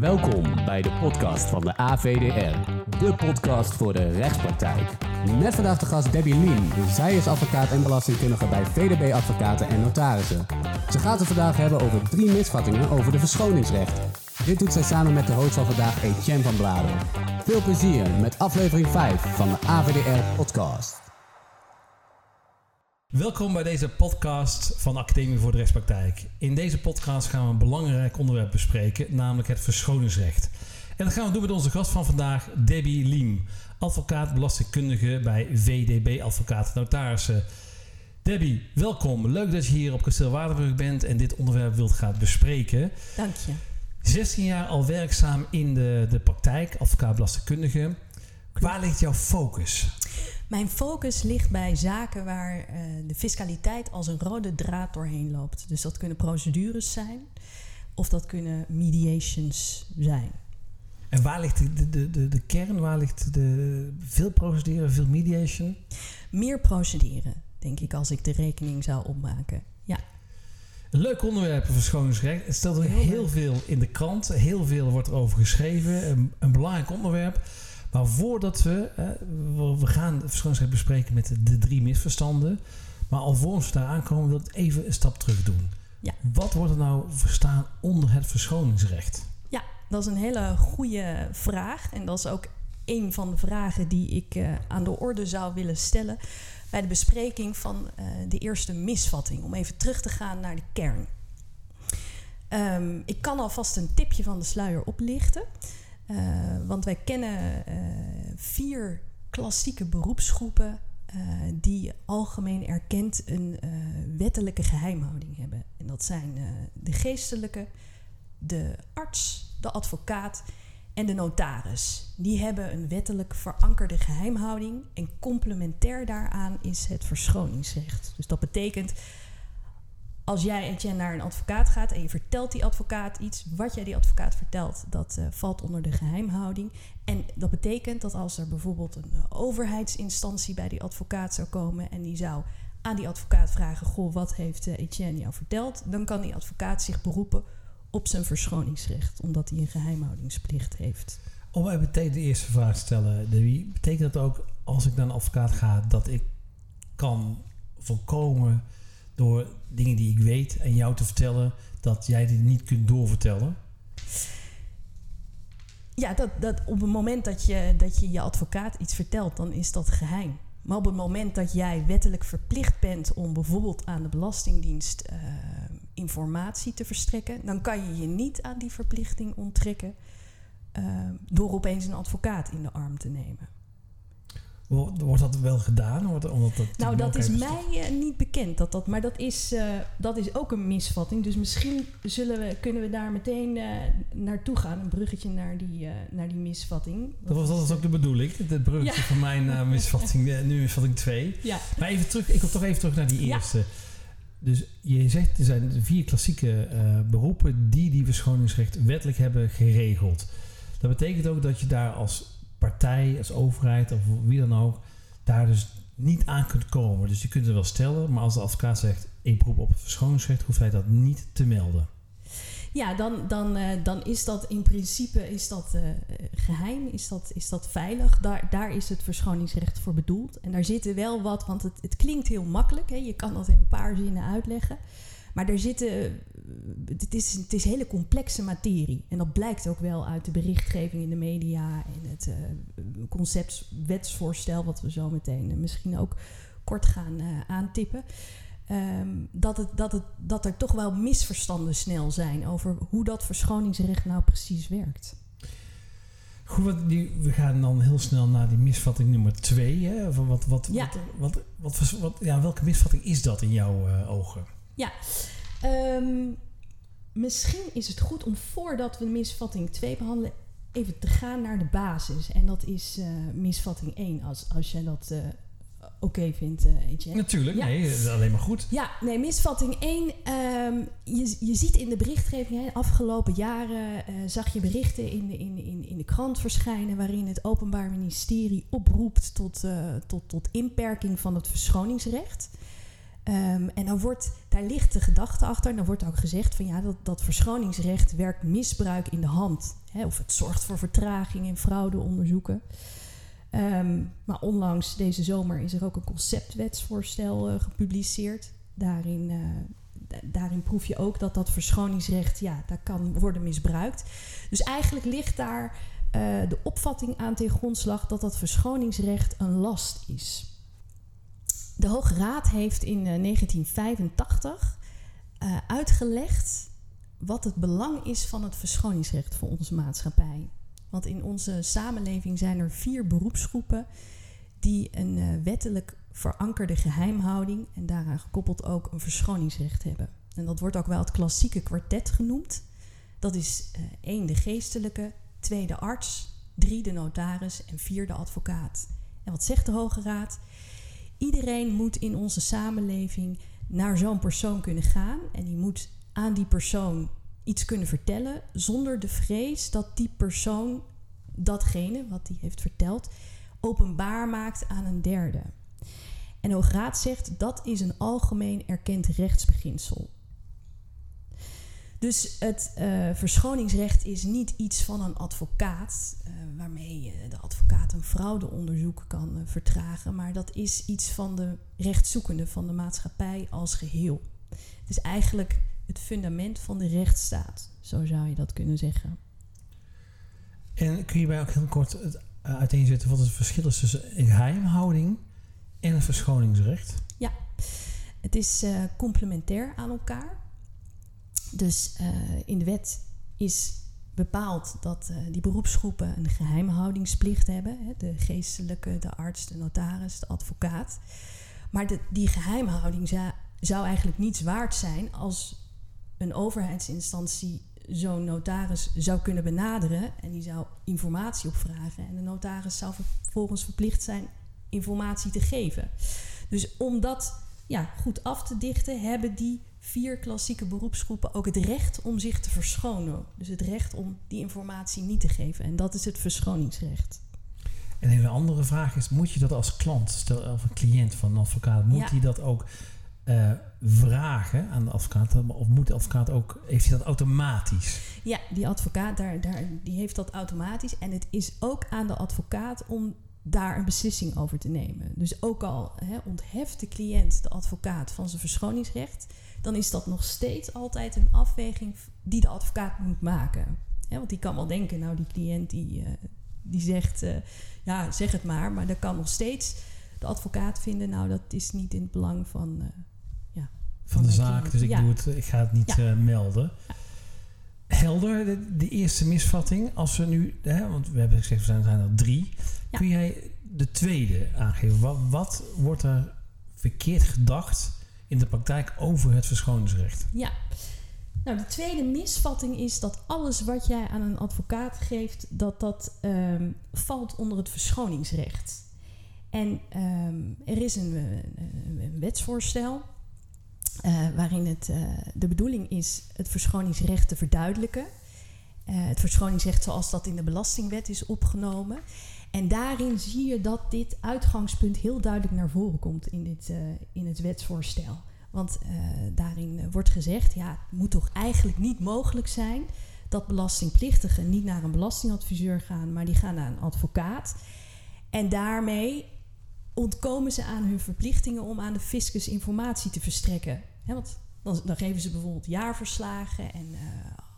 Welkom bij de podcast van de AVDR, de podcast voor de rechtspraktijk. Met vandaag de gast Debbie Lien. Zij is advocaat en belastingkundige bij VDB Advocaten en Notarissen. Ze gaat het vandaag hebben over drie misvattingen over de verschoningsrecht. Dit doet zij samen met de host van vandaag, Etienne van Bladel. Veel plezier met aflevering 5 van de AVDR podcast. Welkom bij deze podcast van Academie voor de Rechtspraktijk. In deze podcast gaan we een belangrijk onderwerp bespreken, namelijk het verschoningsrecht. En dat gaan we doen met onze gast van vandaag, Debbie Liem, advocaat belastingkundige bij VDB Advocaten Notarissen. Debbie, welkom. Leuk dat je hier op Kasteel Waardenburg bent en dit onderwerp wilt gaan bespreken. Dank je. 16 jaar al werkzaam in de, de praktijk, advocaat belastingkundige. Waar ligt jouw focus? Mijn focus ligt bij zaken waar uh, de fiscaliteit als een rode draad doorheen loopt. Dus dat kunnen procedures zijn of dat kunnen mediations zijn. En waar ligt de, de, de, de kern? Waar ligt de, veel procederen, veel mediation? Meer procederen, denk ik, als ik de rekening zou opmaken. Ja. Een leuk onderwerp, verschoningsrecht. Het stelt er heel veel in de krant. Heel veel wordt erover geschreven. Een, een belangrijk onderwerp. Maar voordat we, we gaan de verschoningsrecht bespreken met de, drie misverstanden. Maar alvorens we daar aankomen, wil ik even een stap terug doen. Ja. Wat wordt er nou verstaan onder het verschoningsrecht? Ja, dat is een hele goede vraag. En dat is ook een van de vragen die ik uh, aan de orde zou willen stellen bij de bespreking van uh, de eerste misvatting. Om even terug te gaan naar de kern. Um, ik kan alvast een tipje van de sluier oplichten. Uh, want wij kennen uh, vier klassieke beroepsgroepen uh, die algemeen erkend een wettelijke geheimhouding hebben. En dat zijn de geestelijke, de arts, de advocaat en de notaris. Die hebben een wettelijk verankerde geheimhouding en complementair daaraan is het verschoningsrecht. Dus dat betekent als jij Etienne naar een advocaat gaat en je vertelt die advocaat iets, wat jij die advocaat vertelt, dat uh, valt onder de geheimhouding. En dat betekent dat als er bijvoorbeeld een overheidsinstantie bij die advocaat zou komen en die zou aan die advocaat vragen: Goh, wat heeft uh, Etienne jou verteld? Dan kan die advocaat zich beroepen op zijn verschoningsrecht, omdat hij een geheimhoudingsplicht heeft. Om even de eerste vraag te stellen, betekent dat ook als ik naar een advocaat ga dat ik kan voorkomen door dingen die ik weet en jou te vertellen dat jij die niet kunt doorvertellen? Ja, dat, dat op het moment dat je, dat je je advocaat iets vertelt, dan is dat geheim. Maar op het moment dat jij wettelijk verplicht bent om bijvoorbeeld aan de Belastingdienst uh, informatie te verstrekken, dan kan je je niet aan die verplichting onttrekken uh, door opeens een advocaat in de arm te nemen. Wordt dat wel gedaan? Omdat dat nou, dat is mij uh, niet bekend. Dat dat, maar dat is, uh, dat is ook een misvatting. Dus misschien zullen we, kunnen we daar meteen uh, naartoe gaan. Een bruggetje naar die, naar die misvatting. Dat was, dat was ook de bedoeling. Het bruggetje ja. van mijn misvatting. nu misvatting 2. Ja. Maar even terug, ik wil toch even terug naar die eerste. Ja. Dus je zegt, er zijn vier klassieke beroepen die die verschoningsrecht wettelijk hebben geregeld. Dat betekent ook dat je daar als partij, als overheid of wie dan ook, daar dus niet aan kunt komen. Dus je kunt het wel stellen, maar als de advocaat zegt: ik beroep op het verschoningsrecht, hoeft hij dat niet te melden. Ja, dan, dan, uh, dan is dat in principe is dat, uh, geheim, is dat, is dat veilig. Daar, daar is het verschoningsrecht voor bedoeld. En daar zitten wel wat, want het, het klinkt heel makkelijk. Hè? Je kan dat in een paar zinnen uitleggen. Maar er zitten. Het is, het is hele complexe materie. En dat blijkt ook wel uit de berichtgeving in de media en het uh, concept wetsvoorstel, wat we zo meteen uh, misschien ook kort gaan uh, aantippen. Um, dat, het, dat, het, dat er toch wel misverstanden snel zijn over hoe dat verschoningsrecht nou precies werkt. Goed, wat, we gaan dan heel snel naar die misvatting nummer twee. Wat, wat, ja. wat, wat, wat, wat, ja, welke misvatting is dat in jouw ogen? Ja, um, misschien is het goed om voordat we misvatting 2 behandelen, even te gaan naar de basis. En dat is uh, misvatting 1, als, als jij dat uh, oké okay vindt, uh, Etienne. Natuurlijk, ja. nee, dat is alleen maar goed. Ja, nee, misvatting 1. Um, je, je ziet in de berichtgeving, hè, afgelopen jaren zag je berichten in de, in, in, in de krant verschijnen waarin het Openbaar Ministerie oproept tot, tot, tot inperking van het verschoningsrecht. Ehm, en dan wordt, daar ligt de gedachte achter. En dan wordt ook gezegd van ja, dat, dat verschoningsrecht werkt misbruik in de hand. Hè, of het zorgt voor vertraging in fraudeonderzoeken. Um, maar onlangs deze zomer is er ook een conceptwetsvoorstel uh, gepubliceerd. Daarin, uh, daarin proef je ook dat dat verschoningsrecht, ja, dat kan worden misbruikt. Dus eigenlijk ligt daar uh, de opvatting aan ten grondslag dat dat verschoningsrecht een last is. De Hoge Raad heeft in 1985 uh, uitgelegd wat het belang is van het verschoningsrecht voor onze maatschappij. Want in onze samenleving zijn er vier beroepsgroepen die een uh, wettelijk verankerde geheimhouding en daaraan gekoppeld ook een verschoningsrecht hebben. En dat wordt ook wel het klassieke kwartet genoemd. Dat is één de geestelijke, twee de arts, drie de notaris en vier de advocaat. En wat zegt de Hoge Raad? Iedereen moet in onze samenleving naar zo'n persoon kunnen gaan en die moet aan die persoon iets kunnen vertellen zonder de vrees dat die persoon datgene wat hij heeft verteld openbaar maakt aan een derde. En Hoograad zegt dat is een algemeen erkend rechtsbeginsel. Dus het uh, verschoningsrecht is niet iets van een advocaat, uh, waarmee de advocaat een fraudeonderzoek kan vertragen, maar dat is iets van de rechtszoekende, van de maatschappij als geheel. Het is eigenlijk het fundament van de rechtsstaat, zo zou je dat kunnen zeggen. En kun je bij ook heel kort het uiteenzetten wat het verschil is tussen geheimhouding en het verschoningsrecht? Ja, het is complementair aan elkaar. Dus uh, in de wet is bepaald dat uh, die beroepsgroepen een geheimhoudingsplicht hebben. Hè, de geestelijke, de arts, de notaris, de advocaat. Maar die geheimhouding zou, zou eigenlijk niets waard zijn als een overheidsinstantie zo'n notaris zou kunnen benaderen en die zou informatie opvragen. En de notaris zou vervolgens verplicht zijn informatie te geven. Dus om dat ja, goed af te dichten, hebben die vier klassieke beroepsgroepen ook het recht om zich te verschonen. Dus het recht om die informatie niet te geven. En dat is het verschoningsrecht. En een andere vraag is: moet je dat als klant, stel of een cliënt van een advocaat, moet ja. hij dat ook uh, vragen aan de advocaat? Of moet de advocaat ook, heeft hij dat automatisch? Ja, die advocaat daar, daar, die heeft dat automatisch. En het is ook aan de advocaat om daar een beslissing over te nemen. Dus ook al hè, ontheft de cliënt de advocaat van zijn verschoningsrecht, dan is dat nog steeds altijd een afweging die de advocaat moet maken. Hè, want die kan wel denken, nou die cliënt die, uh, die zegt, uh, ja zeg het maar, maar dan kan nog steeds de advocaat vinden, nou dat is niet in het belang van, uh, ja, van, van de zaak, cliënt. dus ik, ja. doe het, ik ga het niet ja. melden. Ja. Helder, de, de, eerste misvatting, als we nu, hè, want we hebben gezegd, er zijn er drie. Kun jij de tweede aangeven? Wat, wat wordt er verkeerd gedacht in de praktijk over het verschoningsrecht? Ja. Nou, de tweede misvatting is dat alles wat jij aan een advocaat geeft, dat dat um, valt onder het verschoningsrecht. En um, er is een, een, een wetsvoorstel uh, waarin het, uh, de bedoeling is het verschoningsrecht te verduidelijken. Uh, het verschoningsrecht zoals dat in de belastingwet is opgenomen. En daarin zie je dat dit uitgangspunt heel duidelijk naar voren komt in, dit, in het wetsvoorstel. Want daarin wordt gezegd, ja, het moet toch eigenlijk niet mogelijk zijn dat belastingplichtigen niet naar een belastingadviseur gaan, maar die gaan naar een advocaat. En daarmee ontkomen ze aan hun verplichtingen om aan de fiscus informatie te verstrekken. Want dan, dan, geven ze bijvoorbeeld jaarverslagen en uh,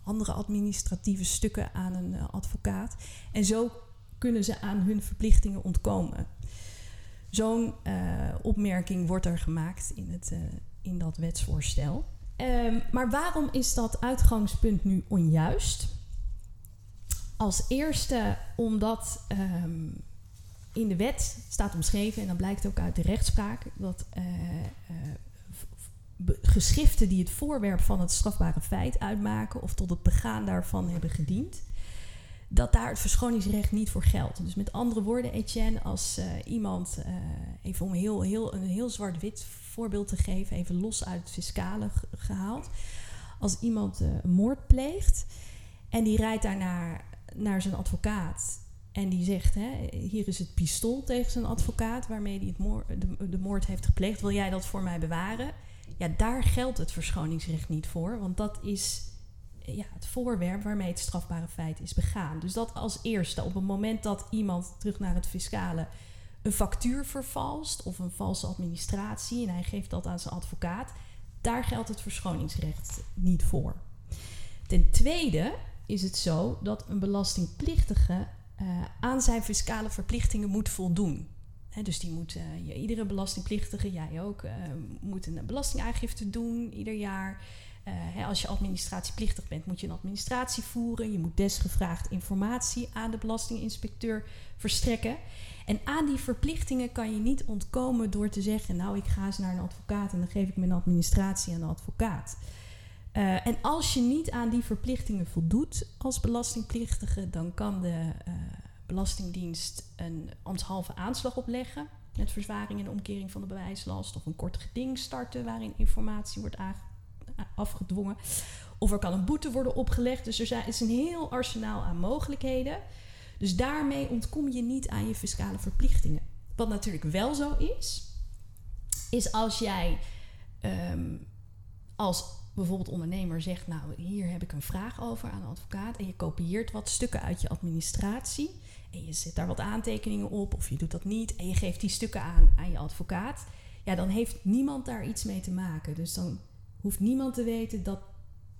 andere administratieve stukken aan een uh, advocaat. En zo kunnen ze aan hun verplichtingen ontkomen. Zo'n uh, opmerking wordt er gemaakt in, het, in dat wetsvoorstel. Um, maar waarom is dat uitgangspunt nu onjuist? Als eerste omdat um, in de wet staat omschreven, en dan blijkt ook uit de rechtspraak, dat uh, geschriften die het voorwerp van het strafbare feit uitmaken of tot het begaan daarvan hebben gediend, dat daar het verschoningsrecht niet voor geldt. Dus met andere woorden, Etienne, als uh, iemand, even om heel, heel, een heel zwart-wit voorbeeld te geven, even los uit het fiscale gehaald. Als iemand een moord pleegt en die rijdt daarna naar zijn advocaat en die zegt: hè, Hier is het pistool tegen zijn advocaat waarmee hij het de, de moord heeft gepleegd. Wil jij dat voor mij bewaren? Ja, daar geldt het verschoningsrecht niet voor, want dat is ja, het voorwerp waarmee het strafbare feit is begaan. Dus dat als eerste, op het moment dat iemand terug naar het fiscale een factuur vervalst of een valse administratie en hij geeft dat aan zijn advocaat, daar geldt het verschoningsrecht niet voor. Ten tweede is het zo dat een belastingplichtige uh, aan zijn fiscale verplichtingen moet voldoen. dus die moet, iedere belastingplichtige, jij ook, uh, moet een belastingaangifte doen ieder jaar. als je administratieplichtig bent, moet je een administratie voeren. Je moet desgevraagd informatie aan de belastinginspecteur verstrekken. En aan die verplichtingen kan je niet ontkomen door te zeggen: Nou, ik ga eens naar een advocaat en dan geef ik mijn administratie aan de advocaat. Uh, en als je niet aan die verplichtingen voldoet als belastingplichtige, dan kan de uh, Belastingdienst een ambtshalve aanslag opleggen. Met verzwaring en omkering van de bewijslast. Of een kort geding starten waarin informatie wordt afgedwongen. Of er kan een boete worden opgelegd. Dus er is een heel arsenaal aan mogelijkheden. Dus daarmee ontkom je niet aan je fiscale verplichtingen. Wat natuurlijk wel zo is, is als jij um, als bijvoorbeeld ondernemer zegt, nou hier heb ik een vraag over aan een advocaat en je kopieert wat stukken uit je administratie en je zet daar wat aantekeningen op of je doet dat niet en je geeft die stukken aan aan je advocaat, ja dan heeft niemand daar iets mee te maken. Dus dan hoeft niemand te weten dat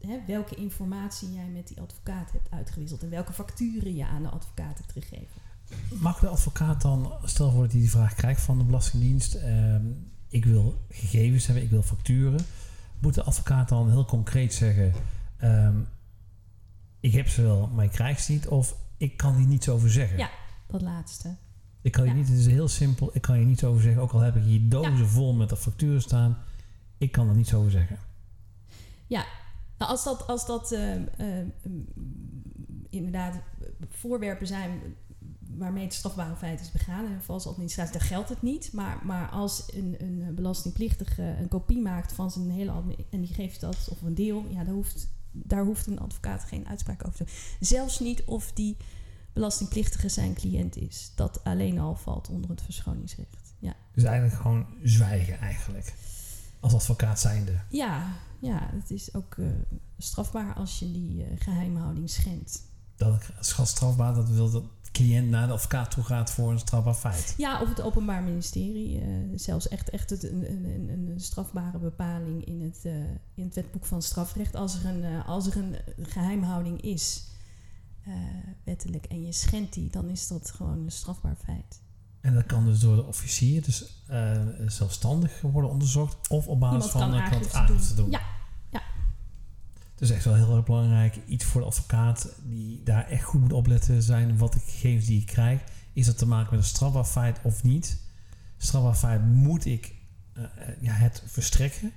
hè, welke informatie jij met die advocaat hebt uitgewisseld en welke facturen je aan de advocaat hebt gegeven. Mag de advocaat dan, stel voor dat hij die vraag krijgt van de Belastingdienst, ehm, ik wil gegevens hebben, ik wil facturen moet de advocaat dan heel concreet zeggen: um, Ik heb ze wel, maar ik krijg ze niet? Of ik kan hier niets over zeggen? Ja, dat laatste. Ik kan hier niet, het is heel simpel, ik kan hier niets over zeggen. Ook al heb ik hier dozen vol met de facturen staan, ik kan er niets over zeggen. Ja, nou, als dat, als dat uh, uh, inderdaad voorwerpen zijn waarmee het strafbare feit is begaan en valse administratie, dan geldt het niet. Maar, maar als een, een belastingplichtige een kopie maakt van zijn hele en die geeft dat of een deel, ja, daar hoeft, daar hoeft een advocaat geen uitspraak over te doen. Zelfs niet of die belastingplichtige zijn cliënt is. Dat alleen al valt onder het verschoningsrecht. Ja. Dus eigenlijk gewoon zwijgen eigenlijk. Als advocaat zijnde. Ja, ja het is ook uh, strafbaar als je die uh, geheimhouding schendt. Dat is strafbaar, dat wil dat cliënt naar de advocaat toe gaat voor een strafbaar feit. Ja, of het Openbaar Ministerie. Uh, zelfs echt, echt het, een, een, een, strafbare bepaling in het, uh, in het wetboek van strafrecht. Als er een, uh, als er een geheimhouding is, wettelijk, en je schendt die, dan is dat gewoon een strafbaar feit. En dat kan dus door de officier dus zelfstandig worden onderzocht of op basis van een aangifte doen. doen. Ja, dus echt wel heel erg belangrijk. Iets voor de advocaat die daar echt goed moet opletten zijn wat de gegevens die ik krijg. Is dat te maken met een strafbaar feit of niet? Strafbaar feit moet ik uh, ja, het verstrekken.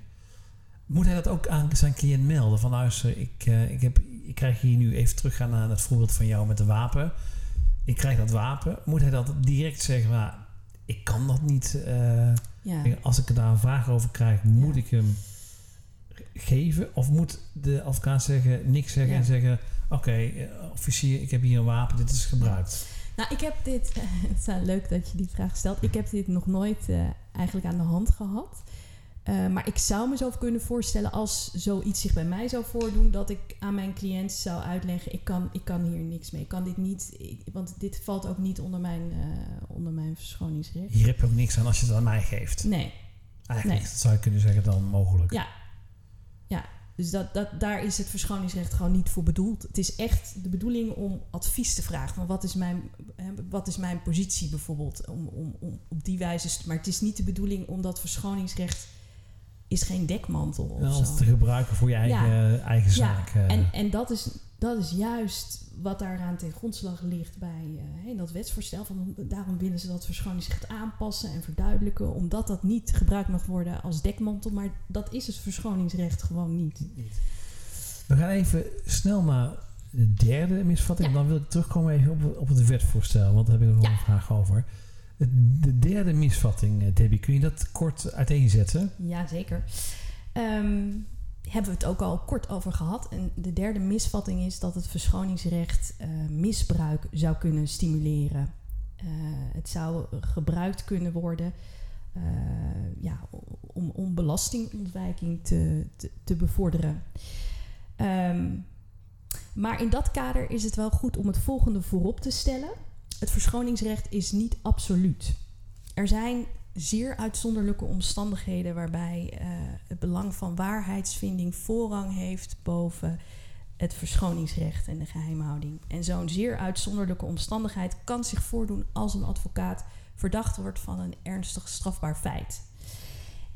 Moet hij dat ook aan zijn cliënt melden? Van luister, ik, uh, ik, heb, ik krijg hier nu even teruggaan naar het voorbeeld van jou met de wapen. Ik krijg dat wapen. Moet hij dat direct zeggen? Maar ik kan dat niet. Uh, ja. Als ik daar een vraag over krijg, moet ik hem geven? Of moet de advocaat zeggen, niks zeggen en zeggen: Oké, eh, officier, ik heb hier een wapen, dit is gebruikt? Nou, ik heb dit. het is leuk dat je die vraag stelt. Ik heb dit nog nooit uh, eigenlijk aan de hand gehad. Uh, maar ik zou me zo kunnen voorstellen als zoiets zich bij mij zou voordoen, dat ik aan mijn cliënt zou uitleggen: ik kan, ik kan hier niks mee. Ik kan dit niet, want dit valt ook niet onder mijn, uh, onder mijn verschoningsrecht. Hier heb je ook niks aan als je het aan mij geeft. Nee. Eigenlijk nee. zou je kunnen zeggen dan mogelijk. Ja, dus dat, dat, daar is het verschoningsrecht gewoon niet voor bedoeld. Het is echt de bedoeling om advies te vragen. Van wat is mijn, wat is mijn positie bijvoorbeeld? Om, om, om op die wijze. Maar het is niet de bedoeling omdat verschoningsrecht is geen dekmantel. Of ja, te gebruiken voor je eigen, eigen zaak. Ja, en, en dat is dat is juist wat daaraan ten grondslag ligt bij uh, dat wetsvoorstel. Van, daarom willen ze dat verschoningsrecht aanpassen en verduidelijken, omdat dat niet gebruikt mag worden als dekmantel. Maar dat is het verschoningsrecht gewoon niet. We gaan even snel naar de derde misvatting. Dan wil ik terugkomen even op, op het wetvoorstel, want daar heb ik nog ja. een vraag over. De derde misvatting, eh, Debbie, kun je dat kort uiteenzetten? Ja, zeker. Um, hebben we het ook al kort over gehad. En de derde misvatting is dat het verschoningsrecht uh, misbruik zou kunnen stimuleren. Uh, het zou gebruikt kunnen worden uh, ja, om, om belastingontwijking te, te, bevorderen. Um, maar in dat kader is het wel goed om het volgende voorop te stellen. Het verschoningsrecht is niet absoluut. Er zijn zeer uitzonderlijke omstandigheden waarbij uh, het belang van waarheidsvinding voorrang heeft boven het verschoningsrecht en de geheimhouding. En zo'n zeer uitzonderlijke omstandigheid kan zich voordoen als een advocaat verdacht wordt van een ernstig strafbaar feit.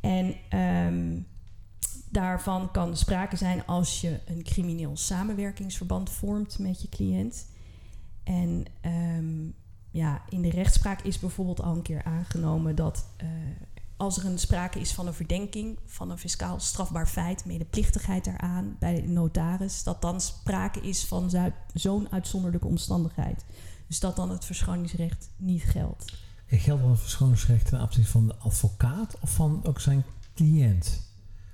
En um, daarvan kan sprake zijn als je een crimineel samenwerkingsverband vormt met je cliënt. En um, ja, in de rechtspraak is bijvoorbeeld al een keer aangenomen dat uh, als er een sprake is van een verdenking van een fiscaal strafbaar feit, medeplichtigheid daaraan bij de notaris, dat dan sprake is van zo'n uitzonderlijke omstandigheid. Dus dat dan het verschoningsrecht niet geldt. En geldt dan het verschoningsrecht ten opzichte van de advocaat of van ook zijn cliënt?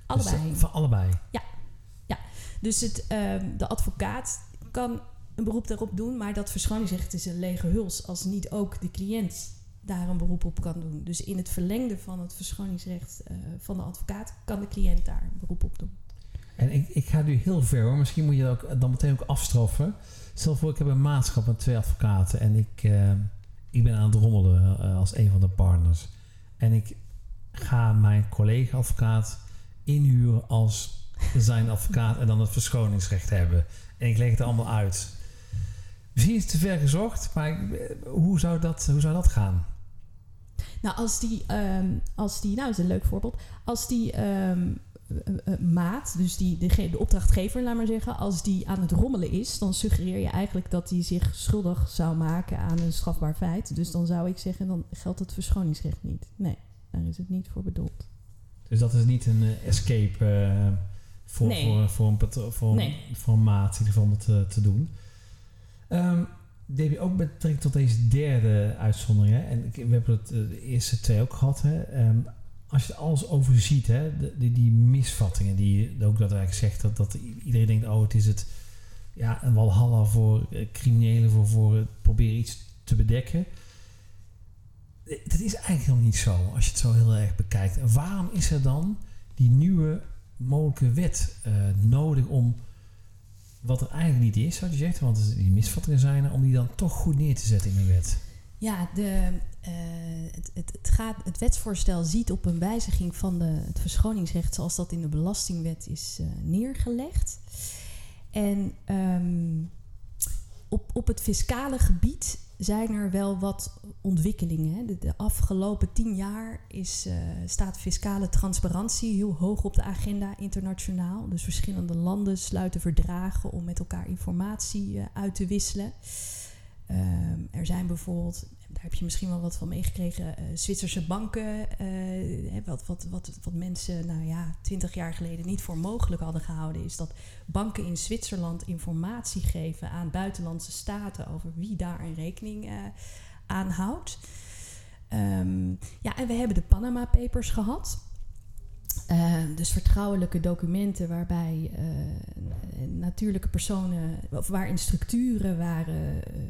Allebei. Dus, van allebei? Ja. ja. Dus het, um, de advocaat kan een beroep daarop doen, maar dat verschoningsrecht is een lege huls als niet ook de cliënt daar een beroep op kan doen. Dus in het verlengde van het verschoningsrecht uh, van de advocaat kan de cliënt daar een beroep op doen. En ik, ik ga nu heel ver hoor. Misschien moet je dat dan meteen ook afstroffen. Stel voor, ik heb een maatschap met twee advocaten en ik, uh, ik ben aan het rommelen uh, als een van de partners. En ik ga mijn collega-advocaat inhuren als zijn advocaat en dan het verschoningsrecht hebben. En ik leg het allemaal uit. Misschien is het te ver gezocht, maar hoe zou dat, hoe zou dat gaan? Nou, als die, um, als die, nou, is een leuk voorbeeld. Als die um, uh, maat, dus die, de, de opdrachtgever, laat maar zeggen, als die aan het rommelen is, dan suggereer je eigenlijk dat hij zich schuldig zou maken aan een strafbaar feit. Dus dan zou ik zeggen, dan geldt het verschoningsrecht niet. Nee, daar is het niet voor bedoeld. Dus dat is niet een uh, escape uh, voor, nee. voor, voor, een, voor, nee. voor een maat in ieder geval om het uh, te doen. Um, Debbie, ook met betrekking tot deze derde uitzondering, hè, en we hebben het de eerste twee ook gehad. Hè, um, als je alles overziet, hè, die, die misvattingen, die ook dat eigenlijk zegt dat, dat iedereen denkt: oh, het is het ja, een walhalla voor criminelen, voor, voor proberen iets te bedekken dat is eigenlijk helemaal niet zo als je het zo heel erg bekijkt. Waarom is er dan die nieuwe mogelijke wet nodig om wat er eigenlijk niet is, wat je zegt, want die misvattingen zijn er, om die dan toch goed neer te zetten in een wet? Ja, de, uh, het, het, het, gaat, het wetsvoorstel ziet op een wijziging van de, het verschoningsrecht zoals dat in de belastingwet is uh, neergelegd. En um, op, op het fiscale gebied zijn er wel wat ontwikkelingen. De, de afgelopen tien jaar is, uh, staat fiscale transparantie heel hoog op de agenda internationaal. Dus verschillende landen sluiten verdragen om met elkaar informatie uh, uit te wisselen. Uh, er zijn bijvoorbeeld, daar heb je misschien wel wat van meegekregen, uh, Zwitserse banken, uh, wat, wat, wat, wat mensen nou ja, twintig jaar geleden niet voor mogelijk hadden gehouden, is dat banken in Zwitserland informatie geven aan buitenlandse staten over wie daar een rekening uh, aan houdt. Um, ja, en we hebben de Panama Papers gehad. Uh, dus vertrouwelijke documenten waarbij natuurlijke personen, of waarin structuren waren uh,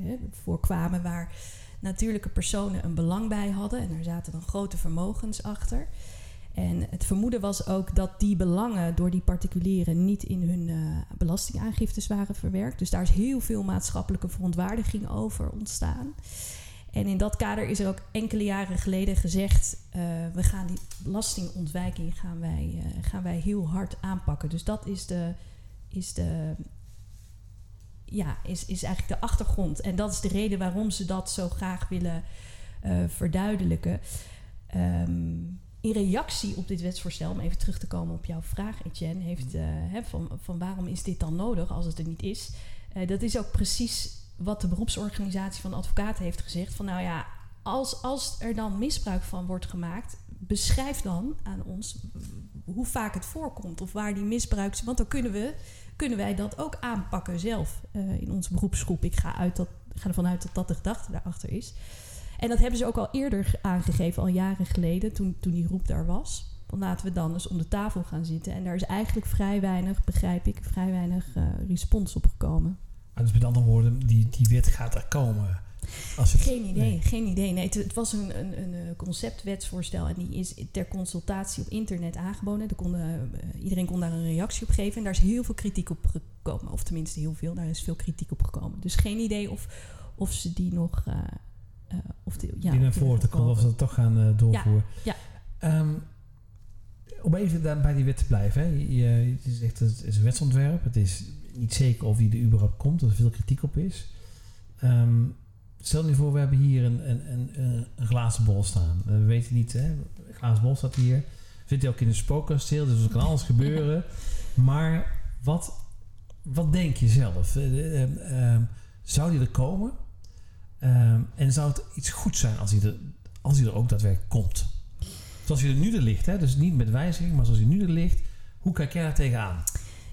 hè, voorkwamen waar natuurlijke personen een belang bij hadden. En er zaten dan grote vermogens achter. En het vermoeden was ook dat die belangen door die particulieren niet in hun uh, belastingaangiftes waren verwerkt. Dus daar is heel veel maatschappelijke verontwaardiging over ontstaan. En in dat kader is er ook enkele jaren geleden gezegd: we gaan die belastingontwijking gaan wij, gaan wij heel hard aanpakken. Dus dat is de, is de ja, is, is eigenlijk de achtergrond. En dat is de reden waarom ze dat zo graag willen uh, verduidelijken. Um, in reactie op dit wetsvoorstel, om even terug te komen op jouw vraag, Etienne, heeft uh, hè, van, van waarom is dit dan nodig als het er niet is? Uh, dat is ook precies wat de beroepsorganisatie van advocaten heeft gezegd. Van nou ja, als, als er dan misbruik van wordt gemaakt, beschrijf dan aan ons hoe vaak het voorkomt of waar die misbruik. Want dan kunnen we kunnen wij dat ook aanpakken zelf uh, in onze beroepsgroep. Ik ga, uit dat, ga ervan uit dat dat de gedachte daarachter is. En dat hebben ze ook al eerder aangegeven, al jaren geleden, toen, toen die roep daar was. laten we dan eens om de tafel gaan zitten. En daar is eigenlijk vrij weinig, begrijp ik, vrij weinig uh, respons op gekomen. dus met andere woorden, die, die wet gaat er komen. Het, geen idee, geen idee. Nee, het, het was een, een, een, eh, conceptwetsvoorstel en die is ter consultatie op internet aangeboden. Er kon, uh, iedereen kon daar een reactie op geven en daar is heel veel kritiek op gekomen. Of tenminste heel veel, daar is veel kritiek op gekomen. Dus geen idee of, of ze die nog... Uh, of de, ja, die naar voren te komen, of ze dat toch gaan doorvoeren. Ja, ja. Um, om even dan bij die wet te blijven. Hè. Je, je, zegt het is een wetsontwerp. Het is niet zeker of die er überhaupt komt, dat er veel kritiek op is. Um, stel je voor, we hebben hier een, een, een, een glazen bol staan. We weten niet, hè, een glazen bol staat hier. Zit hij ook in een spookkasteel, dus er kan alles gebeuren. Maar wat, wat denk je zelf? Uh, uh, zou die er komen? Uh, en zou het iets goed zijn als hij er, als hij er ook daadwerkelijk komt? Zoals hij er nu er ligt, hè? dus niet met wijziging, maar zoals hij nu er ligt. Hoe kijk jij daar tegenaan?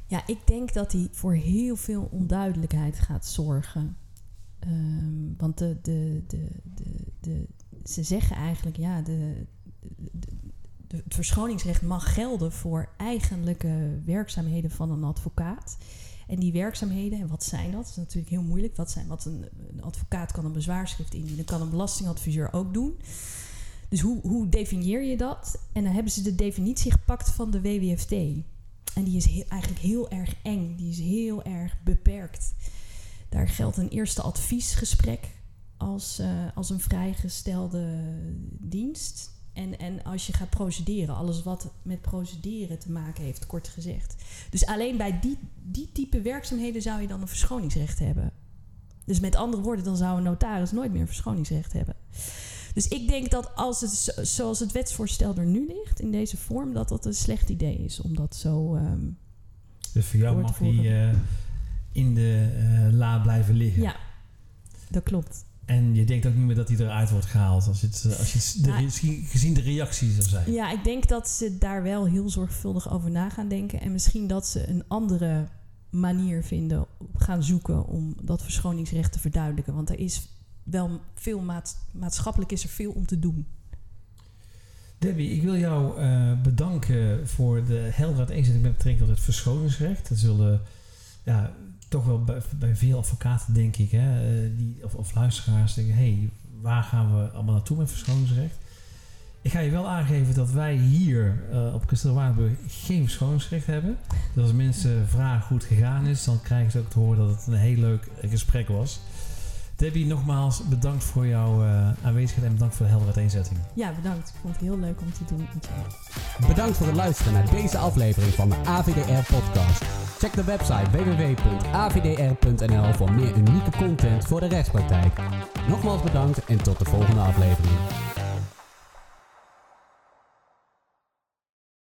Ja, ik denk dat hij voor heel veel onduidelijkheid gaat zorgen. Um, want de, de, de, de, ze zeggen eigenlijk, ja, de, het verschoningsrecht mag gelden voor eigenlijke werkzaamheden van een advocaat. En die werkzaamheden, en wat zijn dat? Dat is natuurlijk heel moeilijk. Wat zijn, wat een, advocaat kan een bezwaarschrift indienen, kan een belastingadviseur ook doen. Dus hoe, hoe definieer je dat? En dan hebben ze de definitie gepakt van de WWFT. En die is eigenlijk heel erg eng, die is heel erg beperkt. Daar geldt een eerste adviesgesprek als, uh, als een vrijgestelde dienst. En, en als je gaat procederen, alles wat met procederen te maken heeft, kort gezegd. Dus alleen bij die, die type werkzaamheden zou je dan een verschoningsrecht hebben. Dus met andere woorden, dan zou een notaris nooit meer een verschoningsrecht hebben. Dus ik denk dat als het zoals het wetsvoorstel er nu ligt, in deze vorm, dat dat een slecht idee is om dat zo. Um, dus voor jou mag die uh, in de uh, la blijven liggen. Ja, dat klopt. En je denkt ook niet meer dat hij eruit wordt gehaald als, het, eh, als je de, gezien de reacties er zijn. Ja, ik denk dat ze daar wel heel zorgvuldig over na gaan denken. En misschien dat ze een andere manier vinden, gaan zoeken om dat verschoningsrecht te verduidelijken. Want er is wel veel maatschappelijk is er veel om te doen. Debbie, ik wil jou uh, bedanken voor de heldere uiteenzetting met betrekking tot het verschoningsrecht. Dat zullen ja, toch wel bij, bij, veel advocaten, denk ik, hè, eh, die, of, of luisteraars denken: hey, waar gaan we allemaal naartoe met verschoningsrecht? Ik ga je wel aangeven dat wij hier uh, op Kasteel Waardenburg geen verschoningsrecht hebben. Dus als mensen vragen hoe het gegaan is, dan krijgen ze ook te horen dat het een heel leuk gesprek was. Debbie, nogmaals bedankt voor jouw uh, aanwezigheid en bedankt voor de heldere uiteenzetting. Ja, bedankt. Ik vond het heel leuk om te doen. Bedankt voor het luisteren naar deze aflevering van de AVDR podcast. Check de website www.avdr.nl voor meer unieke content voor de rechtspraktijk. Nogmaals bedankt en tot de volgende aflevering.